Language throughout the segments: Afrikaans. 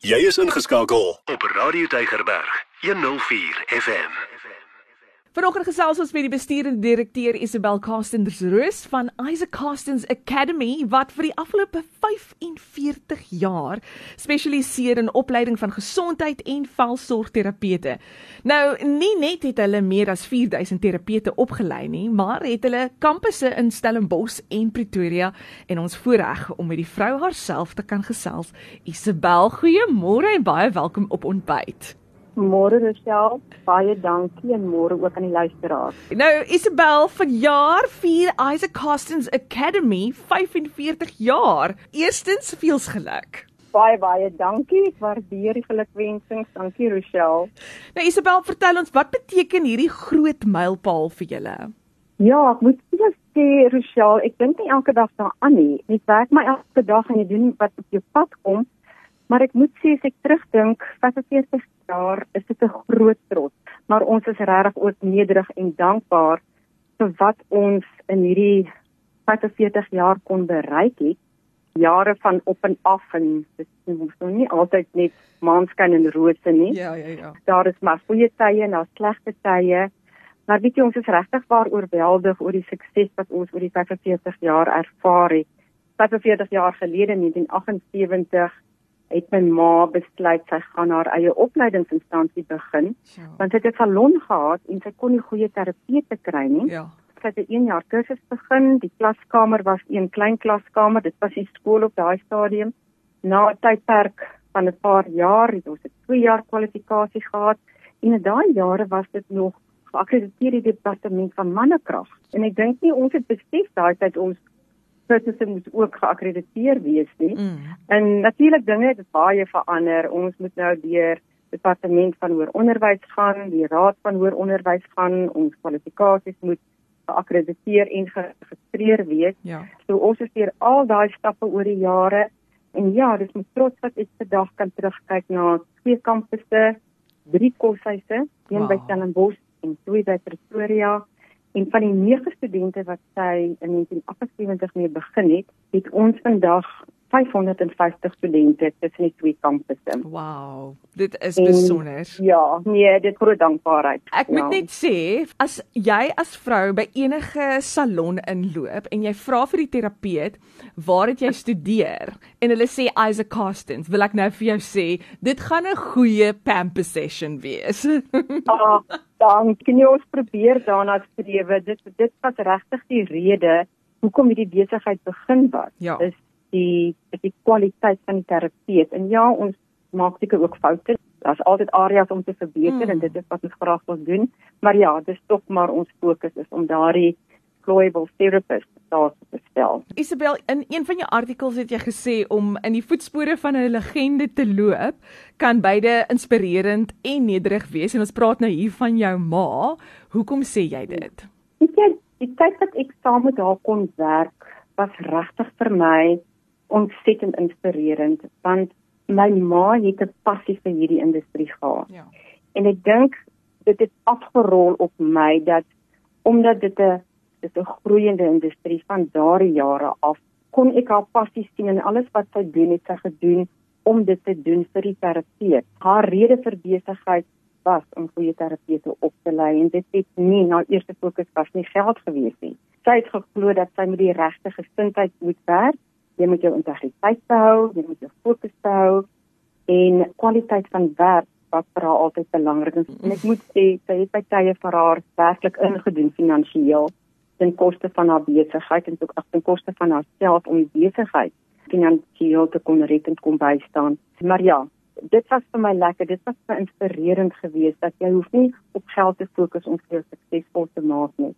Jy is ingeskakel op Radio Tygerberg 104 FM. Vanoggend gesels ons met die besturende direkteur Isabel Castens Roos van Isaac Castens Academy wat vir die afgelope 45 jaar spesialiseer in opleiding van gesondheid en velsorgterapeute. Nou, nie net het hulle meer as 4000 terapeute opgelei nie, maar het hulle kampusse in Stellenbosch en Pretoria en ons voorreg om met die vrou haarself te kan gesels. Isabel, goeiemôre en baie welkom op ontbyt. Môre Rochelle, baie dankie en môre ook aan die luisteraars. Nou Isabel, verjaar vier Isaac Castens Academy 45 jaar. Eerstens veels geluk. Baie baie dankie. Ek waardeer die gelukwensings. Dankie Rochelle. Nou Isabel, vertel ons wat beteken hierdie groot mylpaal vir julle? Ja, ek moet eers sê Rochelle, ek dink nie elke dag daaraan nie. Ek werk maar elke dag en ek doen wat op jou pad kom. Maar ek moet sê as ek terugdink, 45 jaar is dit 'n groot trots, maar ons is regtig ook nederig en dankbaar vir wat ons in hierdie 45 jaar kon bereik het. Jare van op en af en dit is nog nie altyd net maanskyn en rose nie. Ja, ja, ja. Daar is maar goeie tye en daar slegte tye. Maar weet jy ons is regtig waar oorweldig oor die sukses wat ons oor die 45 jaar ervaar het. 45 jaar gelede in 1978 het my ma besluit sy gaan haar eie opleidingsinstansie begin So. want sy het 'n salon gehad en sy kon nie goeie terapeute kry nie. Ja. Sy het 'n 1 jaar kursus begin. Die klaskamer was een klein klaskamer. Dit was die skool op daai stadium. Na 'n tydperk van 'n paar jaar het ons 'n 2 jaar kwalifikasie gehad en in daai jare was dit nog geakkrediteer die departement van mannekrag. En ek dink nie ons het besef daai tyd ons kursusse moet ook geakkrediteer wees nie. Mm. En natuurlik dinge het baie verander. Ons moet nou deur departement van hoër onderwys gaan, die raad van hoër onderwys gaan, ons kwalifikasies moet geakkrediteer en geregistreer wees. Ja. So ons is deur al daai stappe oor die jare en ja, dis met trots wat ek vandag kan terugkyk na twee kampusse, drie koshuise, een Wow. by Stellenbosch en twee by Pretoria. En van die nege studente wat sy in 1978 mee begin het, het ons vandag 550 studente tussen die twee kampusse. Wow. Dit is besonder. Ja, nee, dit groot dankbaarheid. Ek moet ja. net sê, as jy as vrou by enige salon inloop en jy vra vir die terapeut, waar het jy studeer? En hulle sê Isaac Castens, wil ek nou vir jou sê, dit gaan 'n goeie pamper session wees. Dankie. Nee, ons probeer daarna strewe. Dit dit was regtig die rede hoekom hierdie besigheid begin was. Ja. Is die is die kwaliteit van die terapeut. En ja, ons maak seker ook foute. Daar's altyd areas om te verbeter Mm. en dit is wat ons graag wil doen. Maar ja, dis tog maar ons fokus is om daardie employable therapist daar te stel. Isabel, in een van jou artikels het jy gesê om in die voetspore van 'n legende te loop, kan beide inspirerend en nederig wees en ons praat nou hier van jou ma. Hoekom sê jy dit? Weet jy, die tyd wat ek saam met haar kon werk, was regtig vir my ontsettend inspirerend want my ma het 'n passie vir hierdie industrie gehad. Ja. En ek dink dit het afgerol op my dat omdat dit 'n dit 'n groeiende industrie van daardie jare af kon ek haar passie sien en alles wat sy doen het sy gedoen om dit te doen vir die terapeut. Haar rede vir besigheid was om goeie terapeute op te lei en dit het nie na eerste fokus was nie geld gewees nie. Sy het geglo dat sy met die regte gesindheid moet werk. Jy moet jou integriteit behou, jy moet jou fokus behou en kwaliteit van werk wat vir haar altyd belangrik is. En ek moet sê sy het by tye vir haar werklik ingedoen finansiëel ten koste van haar besigheid en ook ten koste van haarself om die besigheid finansiëel te kon red en kom bystaan. Maar ja, dit was vir my lekker. Dit was vir inspirerend geweest dat jy hoef nie op geld te fokus om vir jou suksesvol te maak nie.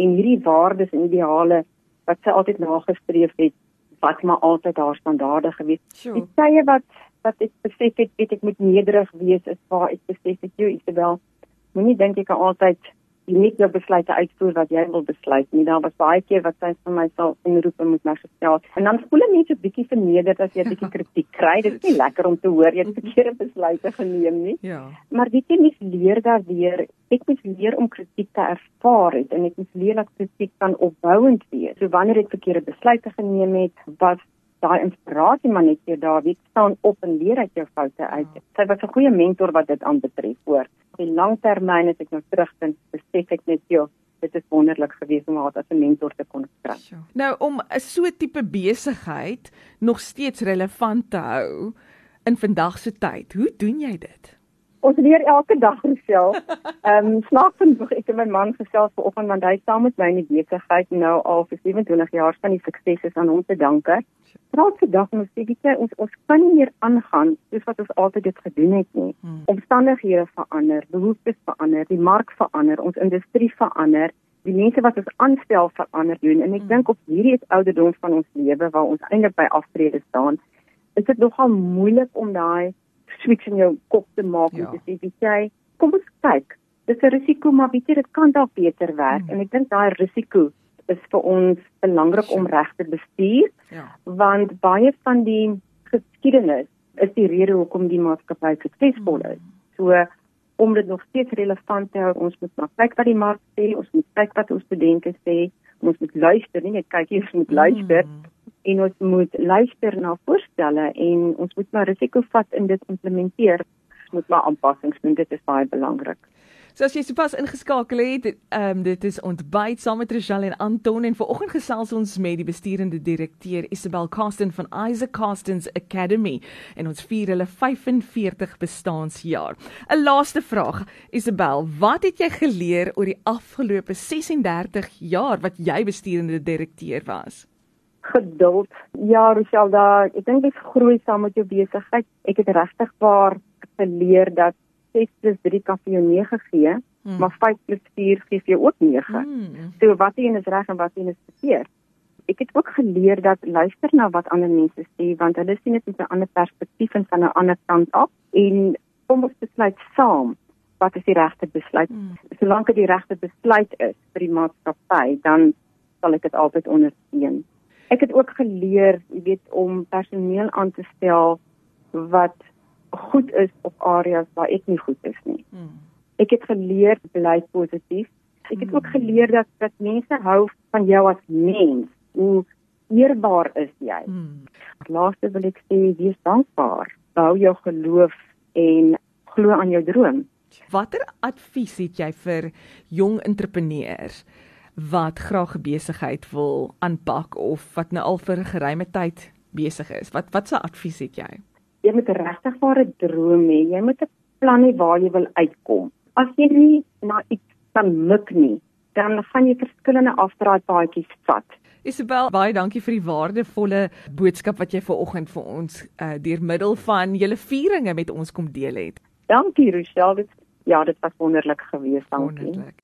En hierdie waardes en ideale wat sy altyd nagestreef het, wat maar altyd haar standaarde gewees. Sure. Die tye wat wat ek besef het, weet ek moet nederig wees is waar ek besef het jy Isabel, moenie dink jy kan altyd uniek jou besluite uitvoer wat jy wil besluit nie. Daar was baie keer wat sy vir my sal inroep en met my gestel. En dan voel ek net 'n bietjie vernederd as jy 'n bietjie kritiek kry. Dit is nie lekker om te hoor jy het verkeerde besluite geneem nie. Ja. Maar weet jy mens leer daardeur. Ek moet leer om kritiek te ervaar het en ek moet leer dat kritiek kan opbouend wees. So wanneer ek verkeerde besluite geneem het, was daai inspirasie maar net weer daar weet staan op en leer uit jou foute uit. Ja. Sy was 'n goeie mentor wat dit aanbetref hoor. In langtermyn as ek nou terugdink, besef ek net jy dit is wonderlik geweest om haar as 'n mentor te kon kry. Nou om 'n so tipe besigheid nog steeds relevant te hou in vandag se tyd. Hoe doen jy dit? Ons leer elke dag self. Ehm um, snaaks genoeg ek en my man gesels vanoggend want hy saam met my in die besigheid nou al vir 27 jaar van die sukses is aan hom te danke. Praat se dag ons sê dit ons ons kan nie meer aangaan soos wat ons altyd dit gedoen het nie. Hmm. Omstandighede verander, behoeftes verander, die mark verander, ons industrie verander. Die mense wat ons aanstel verander doen en ek hmm. dink op hierdie ouderdom van ons lewe waar ons eintlik by aftrede staan, is dit nogal moeilik om daai switch in jou kop te maak ja. en te sê, "Weet jy, kom ons kyk. Dis 'n risiko, maar weet jy, dit kan dalk beter werk." Hmm. En ek dink daai risiko is vir ons belangrik om reg te bestuur. Ja. Want baie van die geskiedenis is die rede hoekom die maatskappy suksesvol is. Hmm. So om dit nog steeds relevant te hou, ons moet maar kyk wat die mark sê, ons moet kyk wat ons studente sê, ons moet luister, nie net kyk ons moet luister. Hmm en ons moet luister na voorstelle en ons moet maar risiko vat in dit implementeer. Moet maar aanpassings doen. Dit is baie belangrik. So as jy sopas ingeskakel het, ehm um, dit is ontbyt saam met Rochelle en Anton en vanoggend gesels ons met die besturende direkteur Isabel Casten van Isaac Castens Academy en ons vier hulle 45 bestaanjaar. 'n Laaste vraag, Isabel, wat het jy geleer oor die afgelope 36 jaar wat jy besturende direkteur was? Geduld. Ja, Rochelle, daar, ek dink dit groei saam met jou besigheid. Ek het regtig waar geleer dat 6 plus 3 kan vir jou 9 gee, hmm. maar 5 plus 4 gee vir jou ook 9. Hmm. So wat een is reg en wat een is verkeerd. Ek het ook geleer dat luister na wat ander mense sê want hulle sien dit met 'n ander perspektief en van 'n ander kant af en kom ons besluit saam wat is die regte besluit. Hmm. Solank dit die regte besluit is vir die maatskappy, dan sal ek dit altyd ondersteun. Ek het ook geleer, jy weet, om personeel aan te stel wat goed is op areas waar ek nie goed is nie. Hmm. Ek het geleer bly positief. Ek het hmm. ook geleer dat dat mense hou van jou as mens. Hoe eerbaar is jy? Hmm. Laaste wil ek sê, wees dankbaar. Bou jou geloof en glo aan jou droom. Watter advies het jy vir jong entrepreneurs? Wat graag besigheid wil aanpak of wat nou al vir 'n geruime tyd besig is. Wat wat se advies het jy? Jy moet regtig 'n droom hê. Jy moet 'n plan hê waar jy wil uitkom. As jy nie na iets kan mik nie, dan gaan jy verskillende afdraaipaadjies vat. Isabel, baie dankie vir die waardevolle boodskap wat jy vanoggend vir ons uh, deur middel van julle vieringe met ons kom deel het. Dankie Rochelle, dit ja, dit was wonderlik geweest, dankie. Wonderlik.